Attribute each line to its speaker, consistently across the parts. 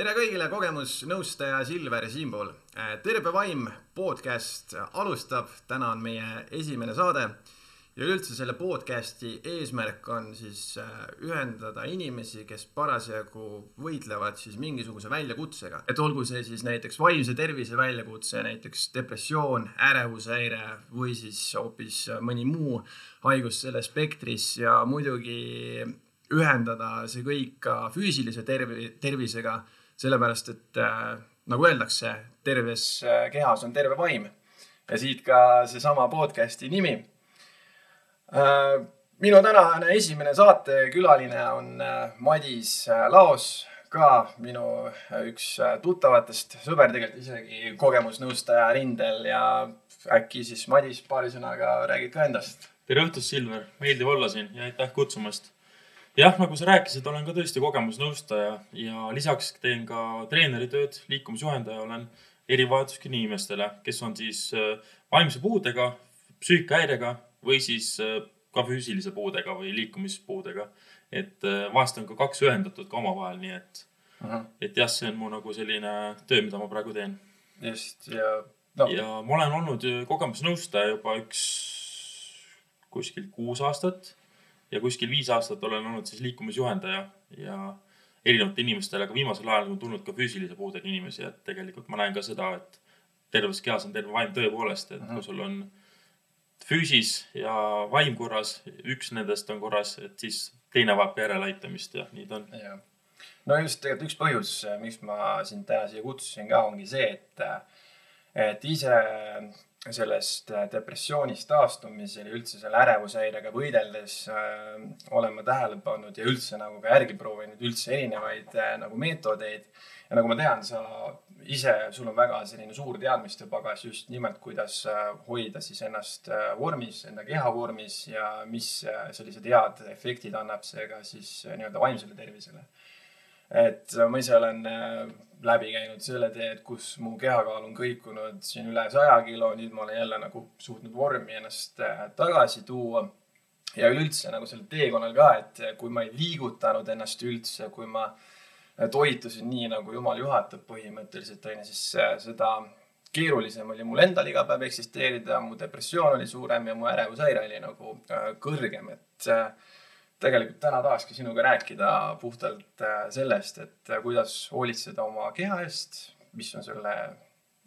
Speaker 1: tere kõigile, kogemusnõustaja Silver siinpool. terve vaim podcast alustab, täna on meie esimene saade ja üleüldse selle podcast'i eesmärk on siis äh, ühendada inimesi, kes parasjagu võitlevad siis mingisuguse väljakutsega. et olgu see siis näiteks vaimse tervise väljakutse, näiteks depressioon, ärevushäire või siis hoopis mõni muu haigus selles spektris ja muidugi ühendada see kõik ka füüsilise tervi-, tervisega, sellepärast et äh, nagu öeldakse, terves äh, kehas on terve vaim. ja siit ka seesama podcast'i nimi Äh, minu tänane esimene saatekülaline on Madis Laos, ka minu üks tuttavatest sõber, tegelikult isegi kogemusnõustaja rindel ja äkki siis Madis paari sõnaga räägid ka endast.
Speaker 2: tere õhtust, Silver, meeldiv olla siin ja aitäh kutsumast. Jah, nagu sa rääkisid, olen ka tõesti kogemusnõustaja ja lisaks teen ka treeneritööd, liikumisjuhendaja olen erivajadusega inimestele, kes on siis vaimse puudega, psüühikahäirega või siis äh, ka füüsilise puudega või liikumispuudega. et äh, vahest on ka kaks ühendatud ka omavahel, nii et uh, -huh. et jah, see on mu nagu selline töö, mida ma praegu teen.
Speaker 1: just ja
Speaker 2: no.. ja ma olen olnud kogemusnõustaja juba üks kuskil kuus aastat ja kuskil viis aastat olen olnud siis liikumisjuhendaja ja erinevate inimestele, aga viimasel ajal on tulnud ka füüsilise puudega inimesi, et tegelikult ma näen ka seda, et terves kehas on terve vaim tõepoolest, et kui sul on füüsis ja vaim korras, üks nendest on korras, et siis teine vajab ka järeleaitamist ja nii ta on.
Speaker 1: no just tegelikult üks põhjus, miks ma sind täna siia kutsusin ka, ongi see, et, et ise sellest depressioonist taastumisel ja üldse selle ärevushäirega võideldes äh, olen ma tähele pannud ja üldse nagu ka järgi proovinud üldse erinevaid äh, nagu meetodeid. ja nagu ma tean, sa ise, sul on väga selline suur teadmistepagas just nimelt, kuidas äh, hoida siis ennast äh, vormis, enda keha vormis ja mis äh, sellised head efektid annab see ka siis nii-öelda vaimsele tervisele. Et ma ise olen läbi käinud selle tee, et kus mu kehakaal on kõikunud siin üle saja kilo, nüüd ma olen jälle nagu suutnud vormi ennast tagasi tuua. ja üleüldse nagu sellel teekonnal ka, et kui ma ei liigutanud ennast üldse, kui ma äh, toitusin nii, nagu jumal juhatab põhimõtteliselt onju, siis äh, seda keerulisem oli mul endal iga päev eksisteerida, mu depressioon oli suurem ja mu ärevushäire oli nagu äh, kõrgem, et äh, tegelikult täna tahakski sinuga rääkida puhtalt sellest, et kuidas hoolitseda oma keha eest, mis on selle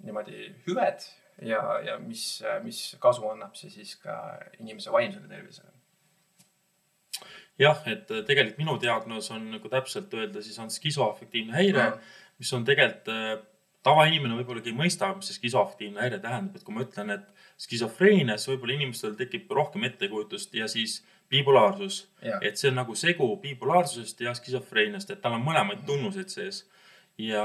Speaker 1: niimoodi hüved ja, ja mis, mis kasu annab see siis ka inimese vaimsele tervisele
Speaker 2: jah, et äh, tegelikult minu diagnoos on nagu täpselt öelda, siis on skisoafektiivne häire mm., mis on tegelikult äh, tavainimene võib-olla ei mõista, mis see skisoafektiivne häire tähendab, et kui ma ütlen, et skisofreenias võib-olla inimestel tekib rohkem ettekujutust ja siis bipolaarsus et see on nagu segu bipolaarsusest ja skisofreeniast, et tal on mõlemaid tunnuseid sees. ja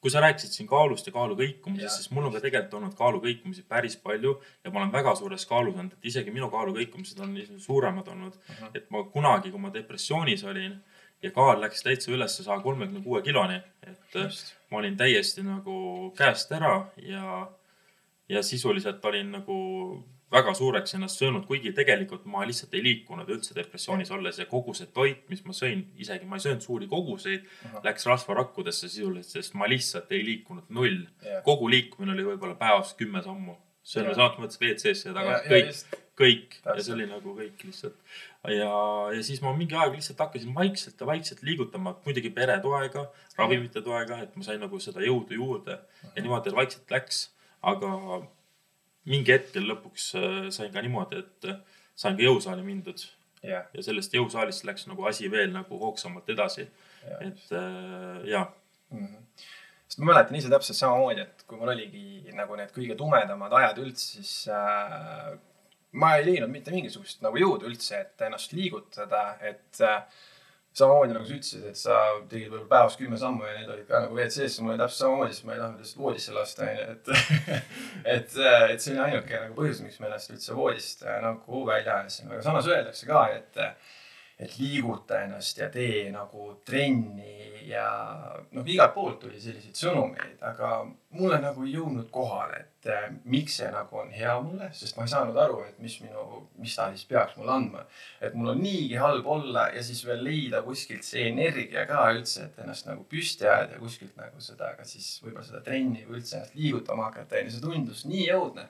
Speaker 2: kui sa rääkisid siin kaalust ja kaalu kõikumisest, siis mul on ka tegelikult olnud kaalu kõikumisi päris palju ja ma olen väga suures kaalus olnud, et isegi minu kaalu kõikumised on suuremad olnud uh. -huh. et ma kunagi, kui ma depressioonis olin ja kaal läks täitsa ülesse saja kolmekümne kuue kiloni, et Just. ma olin täiesti nagu käest ära ja, ja sisuliselt olin nagu väga suureks ennast söönud, kuigi tegelikult ma lihtsalt ei liikunud üldse depressioonis olles ja kogu see toit, mis ma sõin, isegi ma ei söönud suuri koguseid, läks rasvarakkudesse sisuliselt, sest ma lihtsalt ei liikunud null. Yeah.. kogu liikumine oli võib-olla päevas kümme sammu. see on samas mõttes WC-sse ja tagasi, kõik, kõik. Täpselt. ja see oli nagu kõik lihtsalt. ja, ja siis ma mingi aeg lihtsalt hakkasin vaikselt ja vaikselt liigutama, muidugi pere toega, ravimite toega, et ma sain nagu seda jõudu juurde. Ja niimoodi vaikselt läks, aga mingi hetkel lõpuks äh, sain ka niimoodi, et äh, sain ka jõusaali mindud. Yeah.. ja sellest jõusaalist läks nagu asi veel nagu hoogsamalt edasi. Yeah.. et äh, ja mm.
Speaker 1: -hmm sest ma mäletan ise täpselt samamoodi, et kui mul oligi nagu need kõige tumedamad ajad üldse, siis äh, ma ei leidnud mitte mingisugust nagu jõudu üldse, et ennast liigutada, et äh, samamoodi nagu sa ütlesid, et sa tegid võib-olla päevas kümme sammu ja need olid ka nagu WC-sse, mul oli täpselt samamoodi, sest ma ei tahtnud lihtsalt voodisse lasta, onju, et et, et see oli ainuke nagu põhjus, miks ma ennast üldse voodist äh, nagu välja ajasin, aga samas öeldakse ka, et et liiguta ennast ja tee nagu trenni ja noh, igalt poolt tuli selliseid sõnumeid, aga mulle nagu ei jõudnud kohale, et äh, miks see nagu on hea mulle, sest ma ei saanud aru, et mis minu, mis ta siis peaks mulle andma. et mul on niigi halb olla ja siis veel leida kuskilt see energia ka üldse, et ennast nagu püsti ajada ja kuskilt nagu seda, kas siis võib-olla seda trenni või üldse ennast liigutama hakata, onju, see tundus nii õudne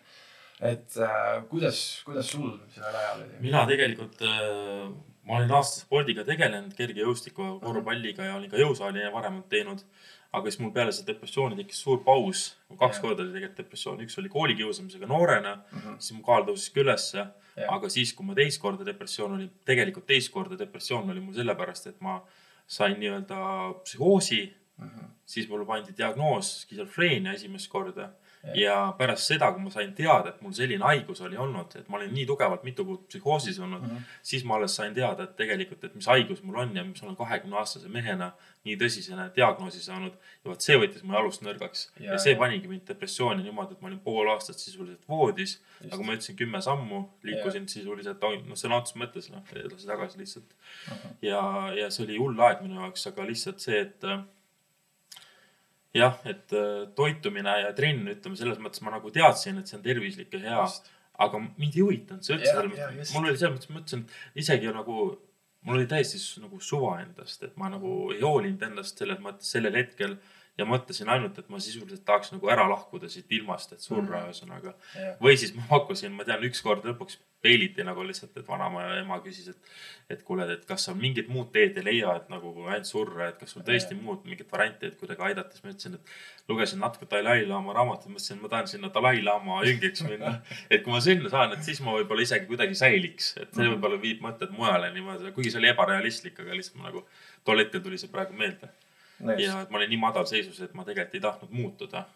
Speaker 1: et äh, kuidas, kuidas sul sellel ajal oli?
Speaker 2: mina tegelikult äh,, ma olin aasta spordiga tegelenud, kergejõustiku, korvpalliga ja olin ka jõusaali varemalt teinud. aga siis mul peale seda depressiooni tekkis suur paus. kaks ja. korda oli tegelikult depressioon, üks oli koolikiusamisega noorena mm, -hmm. siis mu kaal tõusis ka ülesse. aga siis, kui ma teist korda depressioon oli, tegelikult teist korda depressioon oli mul sellepärast, et ma sain nii-öelda psühhoosi mm. -hmm. siis mulle pandi diagnoos skisofreenia esimest korda ja pärast seda, kui ma sain teada, et mul selline haigus oli olnud, et ma olin nii tugevalt mitu kuud psühhoosis olnud mm, -hmm. siis ma alles sain teada, et tegelikult, et mis haigus mul on ja mis olen kahekümne aastase mehena nii tõsisena diagnoosi saanud. ja vot see võttis mu jalust nõrgaks ja, ja see ja. panigi mind depressiooni niimoodi, et ma olin pool aastat sisuliselt voodis. nagu ma ütlesin, kümme sammu liikusin ja. sisuliselt, noh sõna otseses mõttes noh edasi-tagasi lihtsalt mm. -hmm. ja, ja see oli hull aeg minu jaoks, aga lihtsalt see, et jah, et äh, toitumine ja trenn, ütleme selles mõttes ma nagu teadsin, et see on tervislik ja hea. aga mind ei huvitanud see üldse selles mõttes, mul oli selles mõttes, ma mõtlesin isegi nagu, mul oli täiesti nagu suva endast, et ma nagu ei hoolinud endast selles mõttes sellel hetkel ja mõtlesin ainult, et ma sisuliselt tahaks nagu ära lahkuda siit ilmast, et surra mhm. ühesõnaga mm. -hmm. või siis ma pakkusin, ma tean, ükskord lõpuks peiliti nagu lihtsalt, et vanaema ja ema küsis, et, et kuule, et kas sa mingit muud teed ei leia, et nagu ainult surra, et kas sul tõesti yeah. muud mingit varianti, et kuidagi aidata. siis ma ütlesin, et lugesin natuke Dalai-laama raamatut, mõtlesin, et ma tahan sinna Dalai-laama jüngiks minna. et kui ma sinna saan, et siis ma võib-olla isegi kuidagi säiliks, et see mhm. võib-olla viib mõtted mujale niimoodi, kuigi see oli ebarealistlik, aga lihtsalt ma nagu tol hetkel tuli see praegu meelde nice.. ja et ma olin nii madalseisus, et ma tegelikult ei tahtnud muutuda.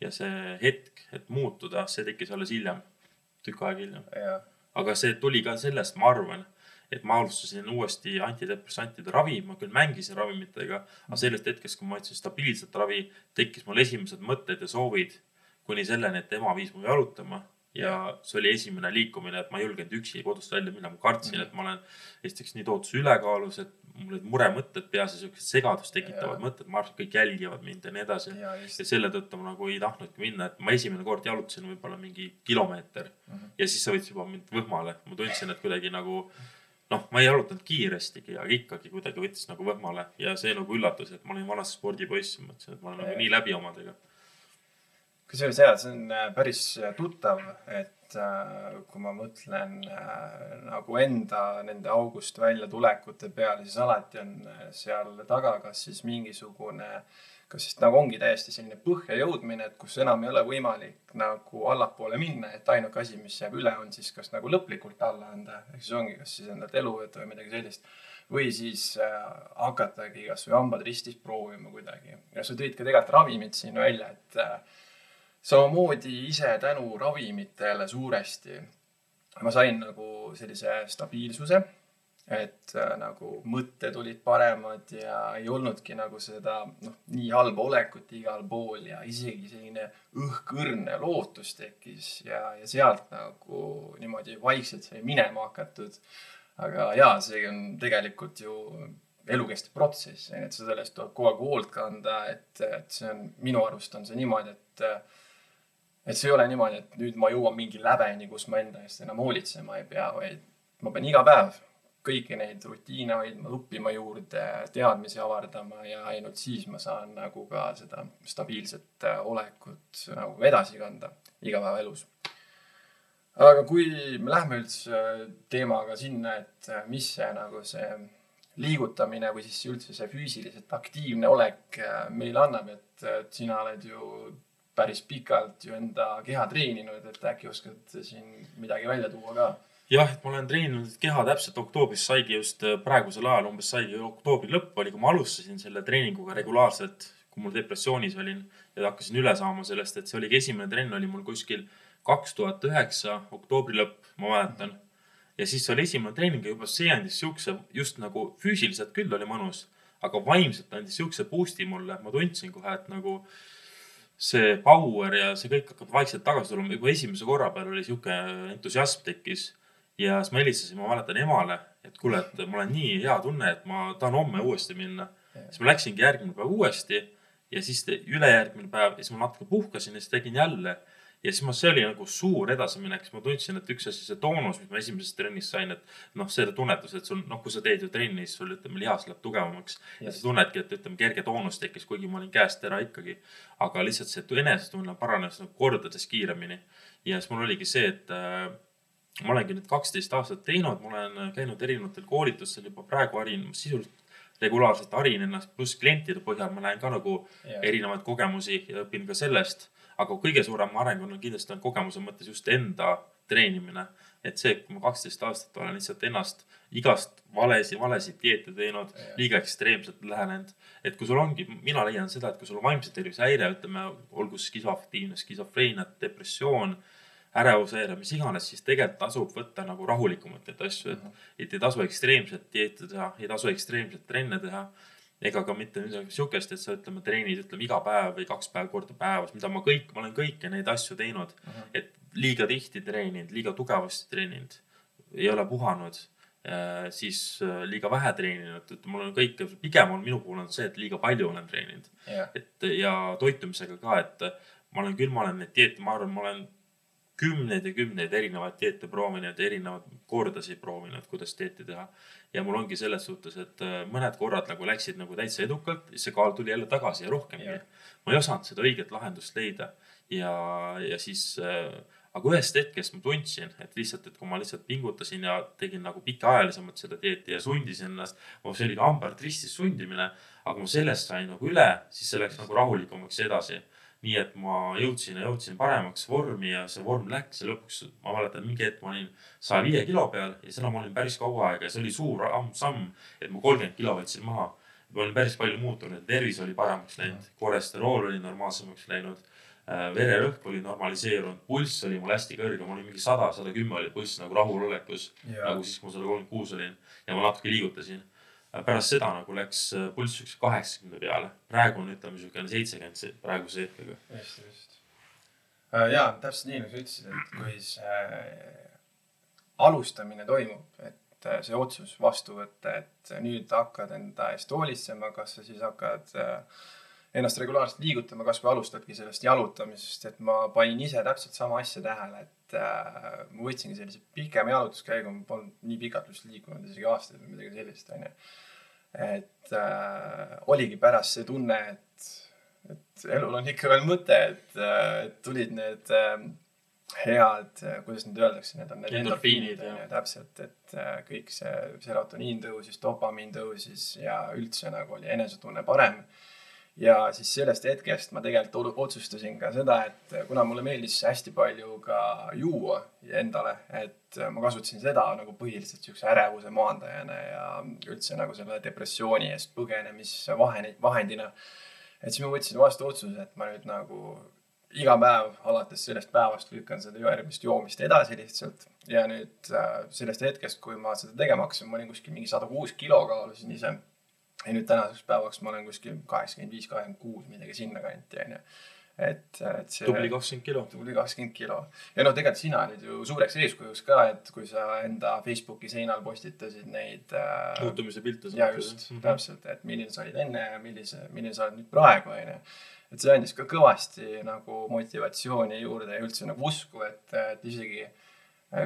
Speaker 2: ja see hetk, et muutuda, see tekkis alles hiljem, tükk aega hiljem. aga see tuli ka sellest, ma arvan, et ma alustasin uuesti antidepressantide ravi, ma küll mängisin ravimitega, aga sellest hetkest, kui ma võtsin stabiilset ravi, tekkis mul esimesed mõtted ja soovid kuni selleni, et ema viis mu jalutama ja see oli esimene liikumine, et ma ei julgenud üksi kodust välja minna, ma kartsin mm, -hmm. et ma olen esiteks nii tohutus ülekaalus, et mul olid muremõtted peas ja siuksed segadust tekitavad mõtted, ma arvan, et kõik jälgivad mind ja nii edasi. ja, selle tõttu ma nagu ei tahtnudki minna, et ma esimene kord jalutasin võib-olla mingi kilomeeter mm -hmm. ja siis see võttis juba mind võhmale, ma tundsin, et kuidagi nagu noh, ma ei jalutanud kiirestigi, aga ikkagi kuidagi võttis nagu võhmale. Ja see nagu üllatus, et ma olin vanasti spordipoiss, mõtlesin, et ma olen nagu nii läbi omadega
Speaker 1: kusjuures jaa, see on äh, päris äh, tuttav, et äh, kui ma mõtlen nagu enda nende august väljatulekute peale, siis alati on seal taga kas siis mingisugune, kas siis nagu ongi täiesti selline põhja jõudmine, et kus enam ei ole võimalik nagu allapoole minna, et ainuke asi, mis jääb üle, on siis kas nagu lõplikult alla anda, ehk siis ongi kas siis endalt elu võtta või midagi sellist või siis äh, hakatagi kasvõi hambad ristis proovima kuidagi. ja sa tõid ka tegelikult ravimid siin välja, et äh, samamoodi ise tänu ravimitele suuresti ma sain nagu sellise stabiilsuse, et äh, nagu mõtted olid paremad ja ei olnudki nagu seda noh, nii halba olekut igal pool ja isegi selline õhkõrne lootus tekkis ja, ja sealt nagu niimoodi vaikselt sai minema hakatud. aga jaa, see on tegelikult ju elukestev protsess, et selle eest tuleb kogu aeg hoolt kanda, et, et see on, minu arust on see niimoodi, et et see ei ole niimoodi, et nüüd ma jõuan mingi läveni, kus ma enda eest enam hoolitsema ei pea, vaid ma pean iga päev kõiki neid rutiine hoidma, õppima juurde, teadmisi avardama ja ainult siis ma saan nagu ka seda stabiilset äh, olekut nagu edasi kanda igapäevaelus. aga kui me lähme üldse teemaga sinna, et äh, mis see nagu see liigutamine või siis üldse see füüsiliselt aktiivne olek äh, meile annab, et sina oled ju päris pikalt ju enda keha treeninud, et äkki oskad siin midagi välja tuua ka?
Speaker 2: jah, et ma olen treeninud keha täpselt oktoobris saigi just äh, praegusel ajal, umbes saigi oktoobri lõpp oli, kui ma alustasin selle treeninguga regulaarselt, kui mul depressioonis olin ja hakkasin üle saama sellest, et see oligi esimene trenn oli mul kuskil kaks tuhat üheksa oktoobri lõpp, ma mäletan. ja siis oli esimene treening ja juba see andis siukse, just nagu füüsiliselt küll oli mõnus, aga vaimselt andis siukse boost'i mulle, ma tundsin kohe, et nagu äh, see power ja see kõik hakkab vaikselt tagasi tulema, juba esimese korra peal oli sihuke entusiasm tekkis. ja siis ma helistasin, ma mäletan emale, et kuule, et mul on nii hea tunne, et ma tahan homme uuesti minna. siis ma läksingi järgmine päev uuesti ja siis ülejärgmine päev ja siis ma natuke puhkasin ja siis tegin jälle ja siis ma, see oli nagu suur edasiminek, siis ma tundsin, et üks asi, see toonus, mis ma esimesest trennist sain, et noh, see tunnetus, et sul, noh, kui sa teed ju trenni, siis sul ütleme, lihas läheb tugevamaks yes. ja sa tunnedki, et ütleme, kerge toonus tekkis, kuigi ma olin käest ära ikkagi. aga lihtsalt see enesetunne paranes nagu kordades kiiremini. ja siis mul oligi see, et äh, ma olengi nüüd kaksteist aastat teinud, ma olen käinud erinevatel koolitustel juba praegu harin sisuliselt regulaarselt harin ennast, pluss klientide põhjal ma näen ka nagu yeah. erinevaid kogemusi ja õpin ka sellest aga kõige suurem areng on kindlasti on kogemuse mõttes just enda treenimine. et see, kui ma kaksteist aastat olen lihtsalt ennast igast valesid, valesid dieete teinud, liiga ekstreemselt lähenenud. et kui sul ongi, mina leian seda, et kui sul on vaimse tervise häire, ütleme, olgu skisoaftiivne, skisofreenia, depressioon ärevushäire, mis iganes, siis tegelikult tasub võtta nagu rahulikumalt neid asju, et, et ei tasu ekstreemset dieeti teha, ei tasu ekstreemset trenne teha ega ka mitte midagi sihukest, et sa ütleme, treenid ütleme iga päev või kaks päeva korda päevas, mida ma kõik, ma olen kõiki neid asju teinud uh. -huh. et liiga tihti treeninud, liiga tugevasti treeninud, ei ole puhanud äh,, siis äh, liiga vähe treeninud, et mul on kõike, pigem on minu puhul on see, et liiga palju olen treeninud yeah.. et ja toitumisega ka, et ma olen küll, ma olen neid dieete, ma arvan, ma olen kümneid ja kümneid erinevaid dieete proovinud, erinevaid kordasid proovinud, kuidas dieeti teha. Ja mul ongi selles suhtes, et äh, mõned korrad nagu läksid nagu täitsa edukalt, siis see kaal tuli jälle tagasi ja rohkemgi. ma ei osanud seda õiget lahendust leida. Ja, ja siis äh, aga ühest hetkest ma tundsin, et lihtsalt, et kui ma lihtsalt pingutasin ja tegin nagu pikaajalisemalt seda dieeti ja sundisin ennast, see oli ka hambart ristis sundimine, aga kui ma sellest sain nagu üle, siis see läks nagu rahulikumaks edasi nii et ma jõudsin ja jõudsin paremaks vormi ja see vorm läks ja lõpuks ma mäletan, mingi hetk ma olin saja viie kilo peal ja seda ma olin päris kaua aega ja see oli suur samm, et ma kolmkümmend kilo võtsin maha. ma olin päris palju muutunud, tervis oli paremaks läinud, kolesterool oli normaalsemaks läinud äh, vererõhk oli normaliseerunud, pulss oli mul hästi kõrge, mul oli mingi sada, sada kümme oli pulss nagu rahulolekus. nagu siis, kui ma sada kolmkümmend kuus olin ja ma natuke liigutasin pärast seda nagu läks äh, pulss siukse kaheksakümne peale. praegu on ütleme siukene seitsekümmend praeguse hetkega.
Speaker 1: just, just. Äh, ja täpselt nii nagu sa ütlesid, et kui see alustamine toimub, et äh, see otsus vastu võtta, et nüüd hakkad enda eest hoolitsema, kas sa siis hakkad ennast regulaarselt liigutama, kasvõi alustadki sellest jalutamisest, et ma panin ise täpselt sama asja tähele, et äh, ma võtsingi sellise pikema jalutuskäigu, ma polnud nii pikalt vist liikunud, isegi aastaid või midagi sellist, onju et äh, oligi pärast see tunne, et, et elul on ikka veel mõte, et äh, tulid need äh, head, kuidas nüüd öeldakse, need on need endorfiinid ju täpselt, et äh, kõik see serotoniin tõusis, dopamiin tõusis ja üldse nagu oli enesetunne parem ja siis sellest hetkest ma tegelikult otsustasin ka seda, et kuna mulle meeldis hästi palju ka juua endale, et ma kasutasin seda nagu põhiliselt siukse ärevuse maandajana ja üldse nagu selle depressiooni eest põgenemise vahendina. et siis ma võtsin vastu otsuse, et ma nüüd nagu iga päev alates sellest päevast lükkan seda järgmist joomist edasi lihtsalt. ja nüüd äh, sellest hetkest, kui ma seda tegema hakkasin, ma olin kuskil mingi sada kuus kilo kaalusin ise ja nüüd tänaseks päevaks ma olen kuskil kaheksakümmend viis, kaheksakümmend kuus, midagi sinnakanti onju et, et see.
Speaker 2: tubli kakskümmend kilo.
Speaker 1: tubli kakskümmend kilo. ja noh, tegelikult sina olid ju suureks eeskujuks ka, et kui sa enda Facebooki seinal postitasid neid
Speaker 2: äh,. muutumise pilte.
Speaker 1: ja just mm, -hmm. täpselt, et milline sa olid enne ja millise, milline sa oled nüüd praegu, onju. et see andis ka kõvasti nagu motivatsiooni juurde ja üldse nagu usku, et, et isegi äh,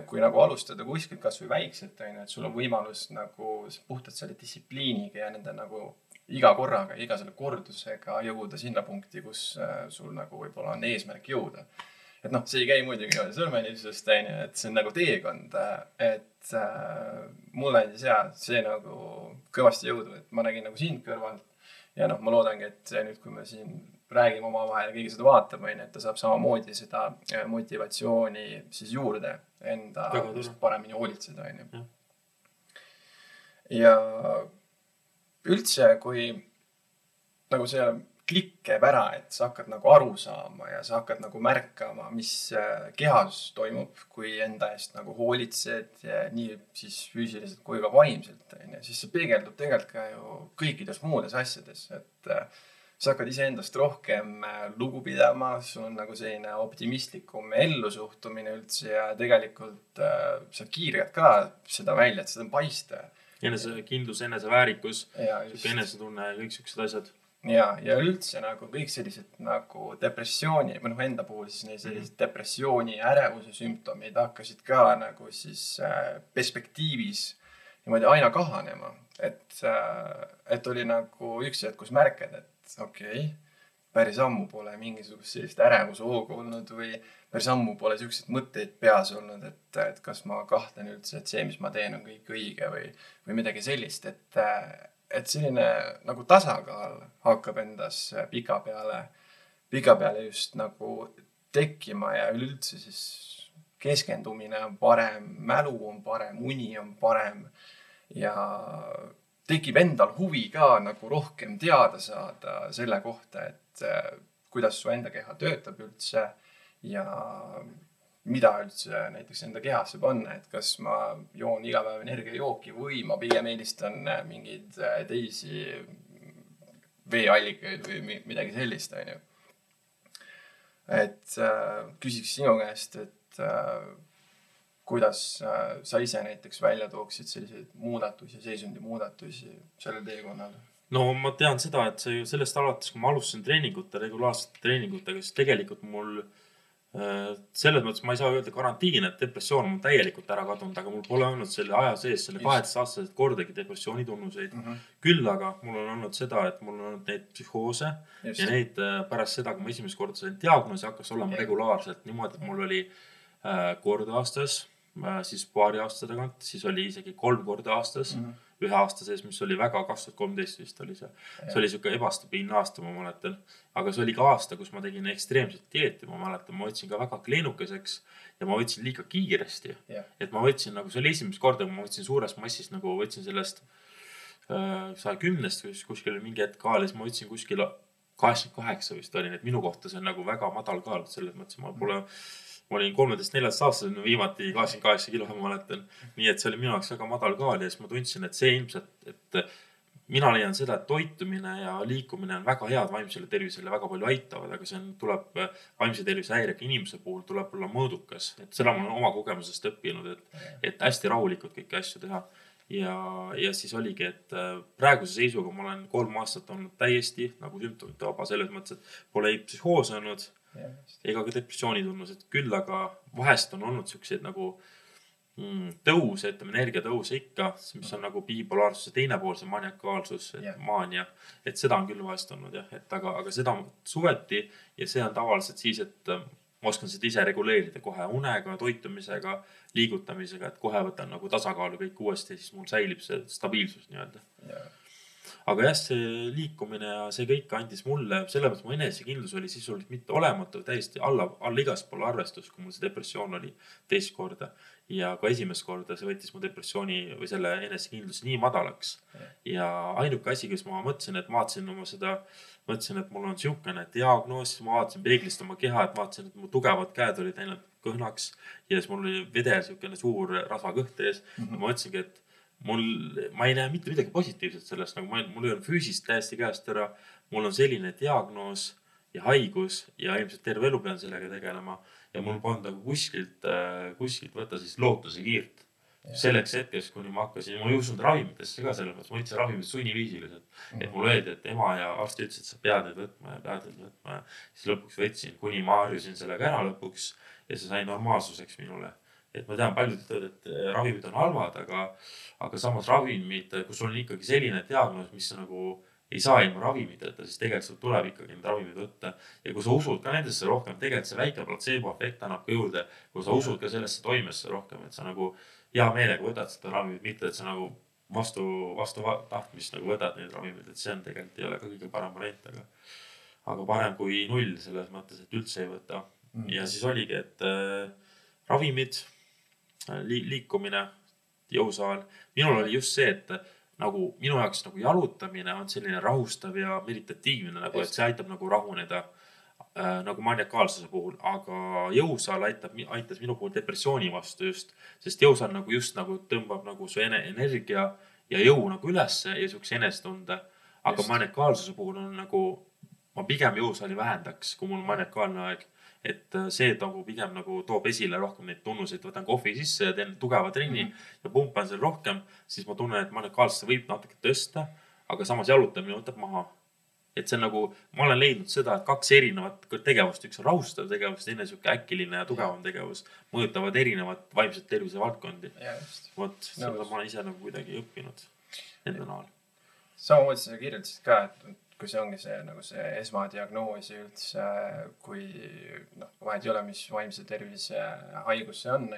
Speaker 1: kui nagu alustada kuskilt kasvõi väikselt, on ju, et sul on võimalus nagu puhtalt selle distsipliiniga ja nende nagu iga korraga, iga selle kordusega jõuda sinna punkti, kus äh, sul nagu võib-olla on eesmärk jõuda. et noh, see ei käi muidugi sõrmenipsust, on ju, et see on nagu teekond, et äh, mulle andis ja see nagu kõvasti jõudu, et ma nägin nagu sind kõrvalt ja noh, ma loodangi, et nüüd, kui me siin räägime omavahel ja keegi seda vaatab, on ju, et ta saab samamoodi seda äh, motivatsiooni siis juurde enda paremini hoolitseda, on ju. ja üldse, kui nagu see klikk käib ära, et sa hakkad nagu aru saama ja sa hakkad nagu märkama, mis äh, kehas toimub, kui enda eest nagu hoolitsed nii siis füüsiliselt kui ka vaimselt, on ju, siis see peegeldub tegelikult ka ju kõikides muudes asjades, et äh, sa hakkad iseendast rohkem äh, lugu pidama, sul on nagu selline optimistlikum ellusuhtumine üldse ja tegelikult äh, sa kiirgad ka seda välja, et seda on paista.
Speaker 2: enesekindlus, eneseväärikus, sihuke enesetunne kõik siuksed asjad
Speaker 1: ja, ja üldse nagu kõik sellised nagu depressiooni või noh, enda puhul siis sellised mm -hmm. depressiooni ja ärevuse sümptomid hakkasid ka nagu siis äh, perspektiivis niimoodi aina kahanema. et äh,, et oli nagu üks hetk, kus märkad, et okei. Okay,, päris ammu pole mingisugust sellist ärevushoogu olnud või päris ammu pole siukseid mõtteid peas olnud, et, et kas ma kahtlen üldse, et see, mis ma teen, on kõik õige või, või midagi sellist, et et selline nagu tasakaal hakkab endas pikapeale, pikapeale just nagu tekkima ja üleüldse siis keskendumine on parem, mälu on parem, uni on parem ja tekib endal huvi ka nagu rohkem teada saada selle kohta, et eh, kuidas su enda keha töötab üldse ja mida üldse näiteks enda kehasse panna, et kas ma joon iga päev energiajooki või ma pigem eelistan äh, mingeid äh, teisi veeallikaid või midagi sellist, onju. et äh, küsiks sinu käest, et äh, kuidas äh, sa ise näiteks välja tooksid selliseid muudatusi, seisundi muudatusi sellel teekonnal?
Speaker 2: no ma tean seda, et see ju sellest alates, kui ma alustasin treeningute, regulaarsete treeningutega, siis tegelikult mul äh, selles mõttes ma ei saa öelda karantiin, et depressioon on täielikult ära kadunud, aga mul pole olnud selle aja sees, selle kaheksasaastaselt kordagi depressiooni tunnuseid mm. -hmm. küll aga mul on olnud seda, et mul on olnud neid psühhoose Just. ja neid äh, pärast seda, kui ma esimest korda sain diagnoosi, hakkas olema yeah. regulaarselt niimoodi, et mul oli kord aastas siis paari aasta tagant, siis oli isegi kolm korda aastas mm. -hmm ühe aasta sees, mis oli väga, kaks tuhat kolmteist vist oli see. see oli sihuke ebastabiilne aasta, ma mäletan. aga see oli ka aasta, kus ma tegin ekstreemset dieeti, ma mäletan, ma võtsin ka väga kleenukeseks ja ma võtsin liiga kiiresti yeah.. et ma võtsin nagu, see oli esimest korda, kui ma võtsin suures massis nagu võtsin sellest äh, saja kümnest kuskil mingi hetk kaal ja siis ma võtsin kuskil kaheksakümmend kaheksa vist oli, nii et minu kohta see on nagu väga madal kaal, selles mõttes ma pole mm ma olin kolmeteist-neljateist-aastasena viimati kaheksakümmend kaheksa kilo, ma mäletan. nii et see oli minu jaoks väga madal kaal ja siis ma tundsin, et see ilmselt, et mina leian seda, et toitumine ja liikumine on väga head vaimsele tervisele, väga palju aitavad, aga see on, tuleb vaimse tervise häirega inimese puhul tuleb olla mõõdukas, et seda ma olen oma kogemusest õppinud, et, et hästi rahulikult kõiki asju teha ja, ja siis oligi, et praeguse seisuga ma olen kolm aastat olnud täiesti nagu sümptomite vaba selles mõttes, et pole ei psühhoose olnud ega ka depressioonitunnused, küll aga vahest on olnud siukseid nagu mm, tõuse, ütleme energiatõuse ikka, mis on nagu bipolaarsuse teine pool, see maniakaalsus, maania. et seda on küll vahest olnud jah, et aga, aga seda suveti ja see on tavaliselt siis, et äh, ma oskan seda ise reguleerida kohe unega, toitumisega, liigutamisega, et kohe võtan nagu tasakaalu kõik uuesti, siis mul säilib see stabiilsus nii-öelda aga jah, see liikumine ja see kõik andis mulle, mõttes mu enesekindlus oli sisuliselt mitte olematu, täiesti alla, alla igaspool arvestust, kui mul see depressioon oli teist korda. ja ka esimest korda see võttis mu depressiooni või selle enesekindluse nii madalaks. ja ainuke asi, kes ma mõtlesin, et vaatasin oma seda, mõtlesin, et mul on sihukene diagnoos, ma vaatasin peeglist oma keha, et vaatasin, et mu tugevad käed olid läinud kõhnaks ja siis mul oli vedel sihukene suur rasvakõht ees mm. -hmm. ma mõtlesingi, et mul, ma ei näe mitte midagi positiivset sellest, nagu ma, mul ei ole füüsist täiesti käest ära. mul on selline diagnoos ja haigus ja ilmselt terve elu pean sellega tegelema ja mul polnud nagu kuskilt, äh, kuskilt võtta siis lootusekiirt. selleks hetkeks, kuni ma hakkasin, ma ei usunud ravimitesse ka selles mõttes, ma võtsin ravimid sunniviisiliselt. et mm. mulle öeldi, et ema ja arst ütles, et sa pead neid võtma ja pead neid võtma ja siis lõpuks võtsin, kuni ma harjusin sellega ära lõpuks ja see sai normaalsuseks minule et ma tean, paljud ütlevad, et eh, ravimid on halvad, aga, aga samas ravimid, kus sul on ikkagi selline diagnoos, mis nagu ei saa ilma ravimiteta, siis tegelikult tuleb ikkagi neid ravimeid võtta. ja kui sa usud ka nendesse rohkem, tegelikult see väike platseeboefekt annab ka juurde, kui sa usud ka sellesse toimesse rohkem, et sa nagu hea meelega võtad seda ravimit, mitte et sa nagu vastu, vastu tahtmist nagu võtad neid ravimeid, et see on tegelikult ei ole ka kõige parem variant, aga, aga parem kui null selles mõttes, et üldse ei võta mm.. ja siis oligi, et äh, ravimid li liikumine, jõusaal. minul oli just see, et nagu minu jaoks nagu jalutamine on selline rahustav ja meditatiivne nagu, et see aitab nagu rahuneda äh, nagu maniakaalsuse puhul, aga jõusaal aitab, aitas minu puhul depressiooni vastu just, sest jõusaal nagu just nagu tõmbab nagu su energia ja jõu nagu ülesse ja siukse enesetunde. aga maniakaalsuse puhul on nagu ma pigem jõusaali vähendaks, kui mul maniakaalne aeg. et äh, see nagu pigem nagu toob esile rohkem neid tunnuseid, võtan kohvi sisse ja teen tugeva trenni mm -hmm. ja pumpan seal rohkem, siis ma tunnen, et maniakaalsust võib natuke tõsta, aga samas jalutamine võtab maha et see on nagu, ma olen leidnud seda, et kaks erinevat tegevust, üks on rahustav tegevus, teine sihuke äkiline ja tugevam tegevus, mõjutavad erinevat vaimset tervise valdkondi. vot, seda ma olen ise nagu kuidagi õppinud enda najal.
Speaker 1: samamoodi sa kirjeldasid ka, et kui see ongi see nagu see esmadiagnoos ja üldse, kui noh, vahet ei ole, mis vaimse tervise haigus see on.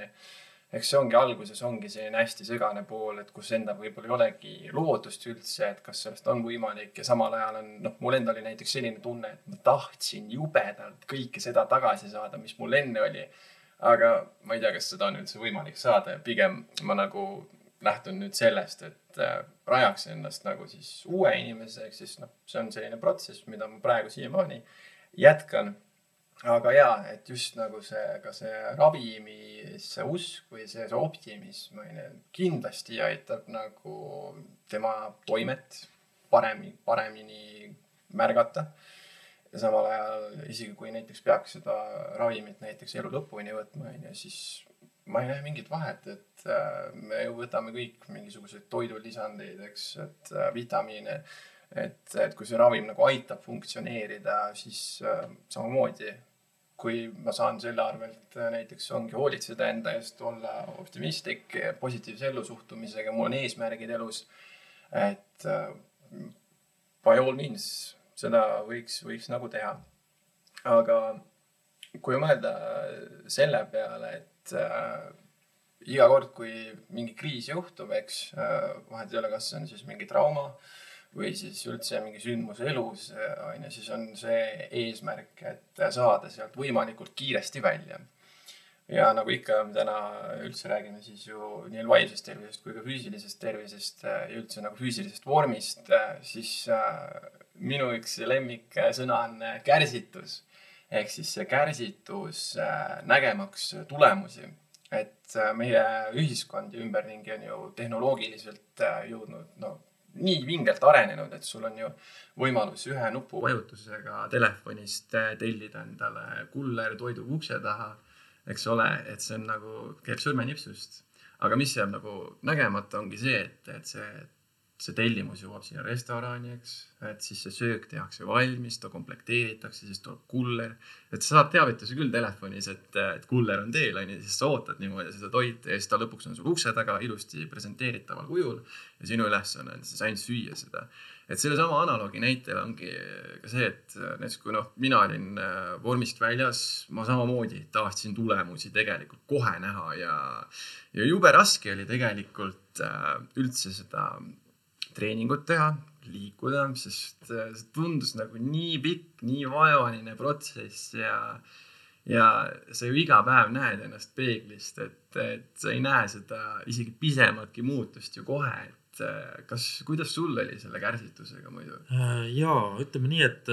Speaker 1: eks see ongi alguses ongi selline hästi segane pool, et kus endal võib-olla ei olegi lootust üldse, et kas sellest on võimalik ja samal ajal on noh, mul endal oli näiteks selline tunne, et ma tahtsin jubedalt kõike seda tagasi saada, mis mul enne oli. aga ma ei tea, kas seda on üldse võimalik saada ja pigem ma nagu lähtun nüüd sellest, et äh, rajaks ennast nagu siis uue inimese, ehk siis noh, see on selline protsess, mida ma praegu siiamaani jätkan. aga ja, et just nagu see, ka see ravimisse usk või see, see optimism on ju, kindlasti aitab nagu tema toimet paremini, paremini märgata ja samal ajal isegi kui näiteks peaks seda ravimit näiteks elu lõpuni võtma, onju, siis ma ei näe mingit vahet, et äh, me ju võtame kõik mingisuguseid toidulisandeid, eks, et äh, vitamiine. et, et kui see ravim nagu aitab funktsioneerida, siis äh, samamoodi, kui ma saan selle arvelt näiteks ongi hoolitseda enda eest, olla optimistlik, positiivse ellusuhtumisega, mul on eesmärgid elus. et by all means seda võiks, võiks nagu teha. aga kui mõelda selle peale, et et äh, iga kord, kui mingi kriis juhtub, eks äh,, vahet ei ole, kas see on siis mingi trauma või siis üldse mingi sündmus elus, äh, on ju, siis on see eesmärk, et saada sealt võimalikult kiiresti välja. ja nagu ikka, me täna üldse räägime siis ju nii vaimsest tervisest kui ka füüsilisest tervisest äh, ja üldse nagu füüsilisest vormist, äh, siis minu üks lemmiksõna on kärsitus ehk siis see kärsitus äh, nägemaks tulemusi. et äh, meie ühiskond ja ümberringi on ju tehnoloogiliselt äh, jõudnud no nii vingelt arenenud, et sul on ju võimalus ühe nupuvajutusega telefonist tellida endale kuller toidu ukse taha, eks ole, et see on nagu, käib sõrmenipsust. aga mis jääb nagu nägemata, ongi see, et, et see see tellimus jõuab sinna restorani, eks, et siis see söök tehakse valmis, ta komplekteeritakse, siis tuleb kuller. et sa saad teavituse küll telefonis, et, et kuller on teel, onju, siis sa ootad niimoodi seda toitu ja siis ta lõpuks on sul ukse taga ilusti presenteeritaval kujul. ja sinu ülesanne on siis ainult süüa seda. et sellesama analoogi näitel ongi ka see, et näiteks kui noh, mina olin äh, vormist väljas, ma samamoodi tahtsin tulemusi tegelikult kohe näha ja, ja jube raske oli tegelikult äh, üldse seda treeningut teha, liikuda, sest äh, see tundus nagu nii pikk, nii vaevaline protsess ja, ja sa ju iga päev näed ennast peeglist, et, et sa ei näe seda isegi pisematki muutust ju kohe, et äh, kas, kuidas sul oli selle kärsitusega muidu?
Speaker 2: Äh, ja ütleme nii, et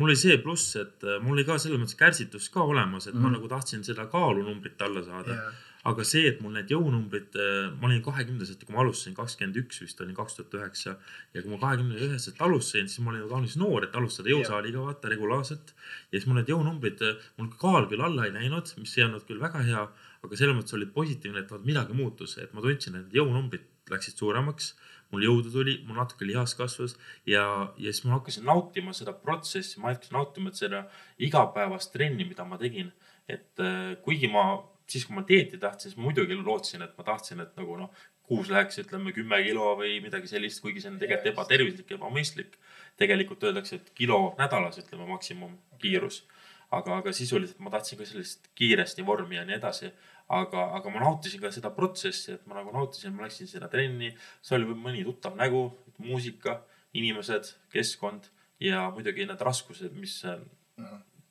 Speaker 2: mul oli see pluss, et mul oli ka selles mõttes kärsitus ka olemas, et mm ma mhm. nagu tahtsin seda kaalunumbrit alla saada yeah aga see, et mul need jõunumbrid, äh, ma olin kahekümneselt, kui ma alustasin, kakskümmend üks vist olin kaks tuhat üheksa. ja kui ma kahekümne üheselt alustasin, siis ma olin ju kaunis noor, et alustada jõusaaliga vaata regulaarselt. ja siis mul need jõunumbrid, äh, mul kaal küll alla ei läinud, mis ei olnud küll väga hea, aga selles mõttes oli positiivne, et midagi muutus, et ma tundsin, et jõunumbrid läksid suuremaks mul jõudu tuli, mul natuke lihas kasvas ja, ja siis ma hakkasin nautima seda protsessi, ma hakkasin nautima seda igapäevast trenni, mida ma tegin. et äh, kuigi ma siis, kui ma dieeti tahtsin, siis muidugi lootsin, et ma tahtsin, et nagu noh, kuus läheks, ütleme kümme kilo või midagi sellist, kuigi see on tegelikult ebatervislik, ebamõistlik. tegelikult öeldakse, et kilo nädalas, ütleme maksimumkiirus. aga, aga sisuliselt ma tahtsin ka sellist kiiresti vormi ja nii edasi. aga, aga ma nautisin ka seda protsessi, et ma nagu nautisin, ma läksin sinna trenni, seal oli mõni tuttav nägu, muusika, inimesed, keskkond ja muidugi need raskused, mis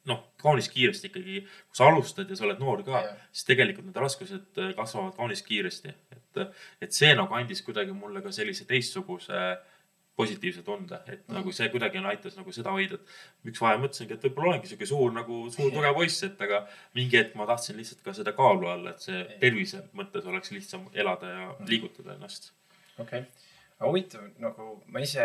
Speaker 2: noh, kaunis kiiresti ikkagi, kui sa alustad ja sa oled noor ka siis tegelikult need raskused äh, kasvavad kaunis kiiresti. et, et see nagu andis kuidagi mulle ka sellise teistsuguse positiivse tunde, et mm. nagu see kuidagi aitas nagu seda hoida, et üks vahe mõtlesingi, et võib-olla olengi sihuke suur nagu suur tugev poiss, et aga mingi hetk ma tahtsin lihtsalt ka seda kaalu all, et see tervise mõttes oleks lihtsam elada ja mm. liigutada ennast.
Speaker 1: okei okay., aga huvitav, nagu ma ise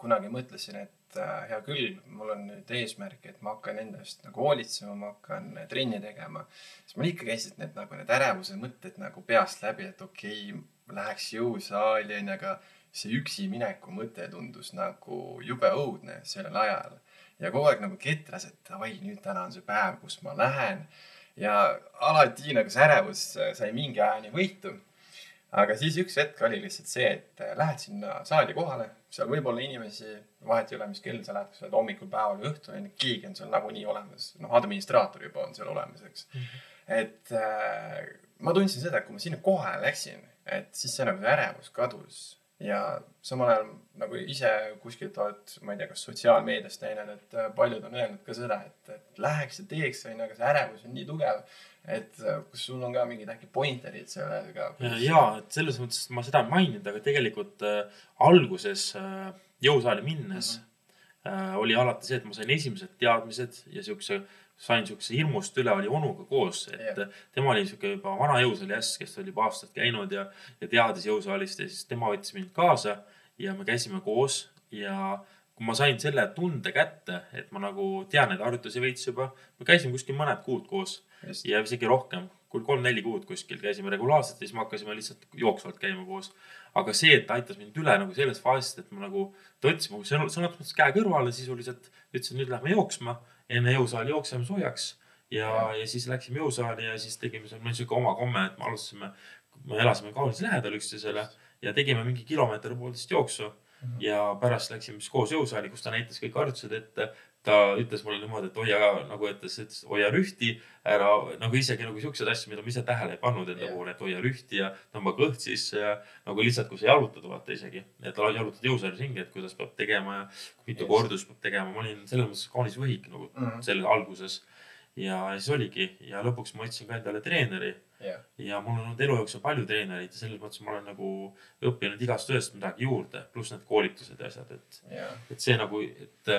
Speaker 1: kunagi mõtlesin, et äh, hea küll, mul on nüüd eesmärk, et ma hakkan enda eest nagu hoolitsema, ma hakkan äh, trenni tegema. siis mul ikka käisid need nagu need ärevuse mõtted nagu peast läbi, et okei okay,, läheks jõusaali onju, aga see üksi mineku mõte tundus nagu jube õudne sellel ajal. ja kogu aeg nagu ketras, et davai, nüüd täna on see päev, kus ma lähen. ja alati nagu see ärevus sai mingi ajani võitu aga siis üks hetk oli lihtsalt see, et äh, lähed sinna saali kohale, seal võib olla inimesi, vahet ei ole, mis kell sa lähed, kas sa oled hommikul, päeval või õhtul, onju, keegi on seal nagunii olemas. noh, administraator juba on seal olemas, eks mm. -hmm. et äh, ma tundsin seda, et kui ma sinna kohale läksin, et siis see nagu see ärevus kadus ja samal ajal nagu ise kuskilt oled, ma ei tea, kas sotsiaalmeediast näinud, et äh, paljud on öelnud ka seda, et, et läheks ja teeks, onju, aga see ärevus on nii tugev et äh, kas sul on ka mingid äkki pointerid sellega?
Speaker 2: ja, et selles mõttes ma seda ei maininud, aga tegelikult äh, alguses äh, jõusaali minnes mm -hmm. äh, oli alati see, et ma sain esimesed teadmised ja siukse, sain siukse hirmust üle, oli onuga koos, et yeah. tema oli siuke juba vana jõusaali äss, kes oli juba aastaid käinud ja, ja teadis jõusaalist ja siis tema võttis mind kaasa ja me käisime koos ja kui ma sain selle tunde kätte, et ma nagu tean neid harjutusi veits juba, me käisime kuskil mõned kuud koos ja isegi rohkem, kui kolm-neli kuud kuskil käisime regulaarselt ja siis me hakkasime lihtsalt jooksvalt käima koos. aga see, et ta aitas mind üle nagu sellest faasist, et ma nagu, ta võttis mu sõna, sõna otseses mõttes käe kõrvale, sisuliselt ütles, et nüüd lähme jooksma. Enne jõusaali jookseme soojaks ja, ja siis läksime jõusaali ja siis tegime seal, meil oli sihuke oma komme, et me alustasime, me elasime kaunis lähedal üksteisele ja tegime mingi kilomeeter poolteist jooksu mhm. ja pärast läksime siis koos jõusaali, kus ta näitas kõik harjutused ette ta ütles mulle niimoodi, et hoia nagu ütles, ütles hoia rühti, ära nagu isegi nagu siukseid asju, mida ma ise tähele ei pannud enda yeah. puhul, et hoia rühti ja tõmba kõht sisse ja nagu lihtsalt, kui sa jalutad, vaata isegi, et jalutad jõusaalis ringi, et kuidas peab tegema ja mitu yes. kordust peab tegema. ma olin selles mõttes kaunis võhik nagu mm -hmm. selle alguses ja siis oligi ja lõpuks ma otsin ka endale treeneri yeah.. ja mul on olnud elu jooksul palju treenereid ja selles mõttes ma olen nagu õppinud igast ühest midagi juurde, pluss need koolitused ja asjad, et yeah., et see nagu, et